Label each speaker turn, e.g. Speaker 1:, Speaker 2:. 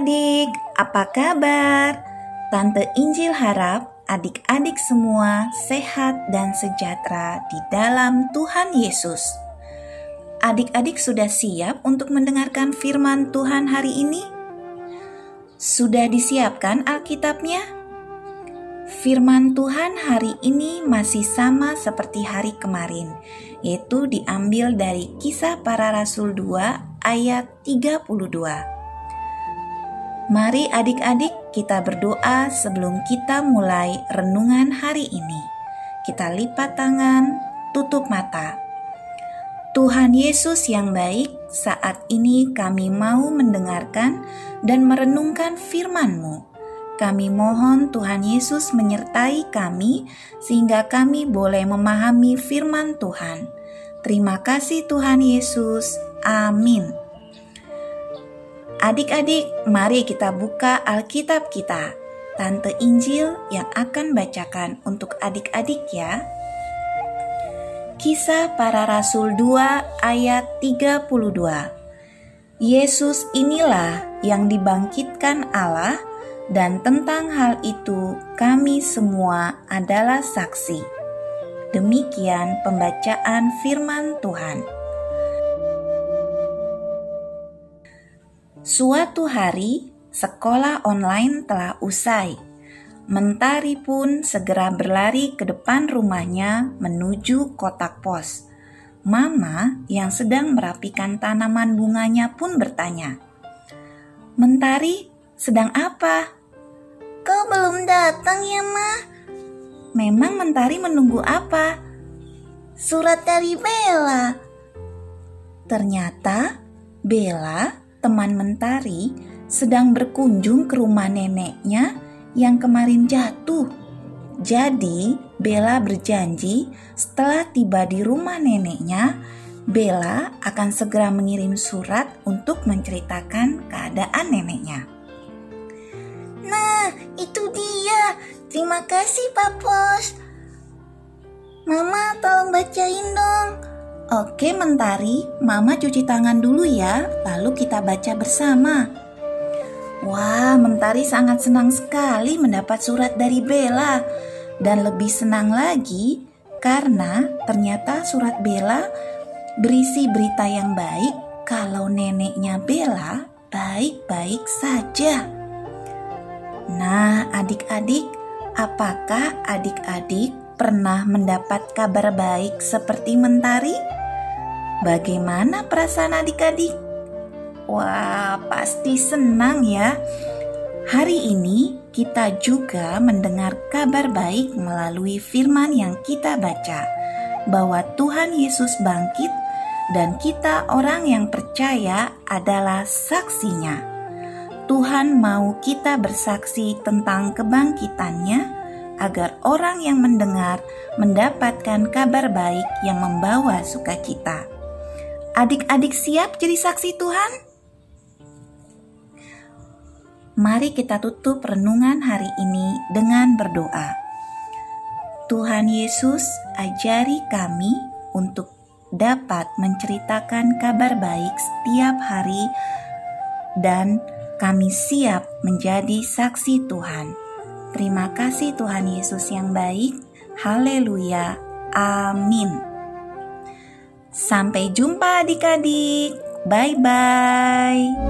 Speaker 1: Adik-adik, apa kabar? Tante Injil harap adik-adik semua sehat dan sejahtera di dalam Tuhan Yesus. Adik-adik sudah siap untuk mendengarkan firman Tuhan hari ini? Sudah disiapkan Alkitabnya? Firman Tuhan hari ini masih sama seperti hari kemarin, yaitu diambil dari Kisah Para Rasul 2 ayat 32. Mari adik-adik kita berdoa sebelum kita mulai renungan hari ini. Kita lipat tangan, tutup mata. Tuhan Yesus yang baik, saat ini kami mau mendengarkan dan merenungkan firman-Mu kami mohon Tuhan Yesus menyertai kami sehingga kami boleh memahami firman Tuhan. Terima kasih Tuhan Yesus. Amin. Adik-adik, mari kita buka Alkitab kita. Tante Injil yang akan bacakan untuk adik-adik ya. Kisah para Rasul 2 ayat 32 Yesus inilah yang dibangkitkan Allah dan tentang hal itu kami semua adalah saksi. Demikian pembacaan firman Tuhan. Suatu hari, sekolah online telah usai. Mentari pun segera berlari ke depan rumahnya menuju kotak pos. Mama yang sedang merapikan tanaman bunganya pun bertanya, "Mentari, sedang apa?"
Speaker 2: Kau belum datang ya, Ma?
Speaker 1: Memang Mentari menunggu apa?
Speaker 2: Surat dari Bella.
Speaker 1: Ternyata Bella, teman Mentari, sedang berkunjung ke rumah neneknya yang kemarin jatuh. Jadi, Bella berjanji setelah tiba di rumah neneknya, Bella akan segera mengirim surat untuk menceritakan keadaan neneknya.
Speaker 2: Nah, itu dia. Terima kasih, Pak Pos. Mama, tolong bacain dong.
Speaker 1: Oke, Mentari. Mama cuci tangan dulu ya, lalu kita baca bersama. Wah, Mentari sangat senang sekali mendapat surat dari Bella. Dan lebih senang lagi karena ternyata surat Bella berisi berita yang baik kalau neneknya Bella baik-baik saja. Nah, adik-adik, apakah adik-adik pernah mendapat kabar baik seperti Mentari? Bagaimana perasaan adik-adik? Wah, pasti senang ya. Hari ini kita juga mendengar kabar baik melalui firman yang kita baca, bahwa Tuhan Yesus bangkit dan kita orang yang percaya adalah saksinya. Tuhan mau kita bersaksi tentang kebangkitannya agar orang yang mendengar mendapatkan kabar baik yang membawa sukacita. Adik-adik siap jadi saksi Tuhan? Mari kita tutup renungan hari ini dengan berdoa. Tuhan Yesus, ajari kami untuk dapat menceritakan kabar baik setiap hari dan kami siap menjadi saksi Tuhan. Terima kasih Tuhan Yesus yang baik. Haleluya. Amin. Sampai jumpa adik-adik. Bye-bye.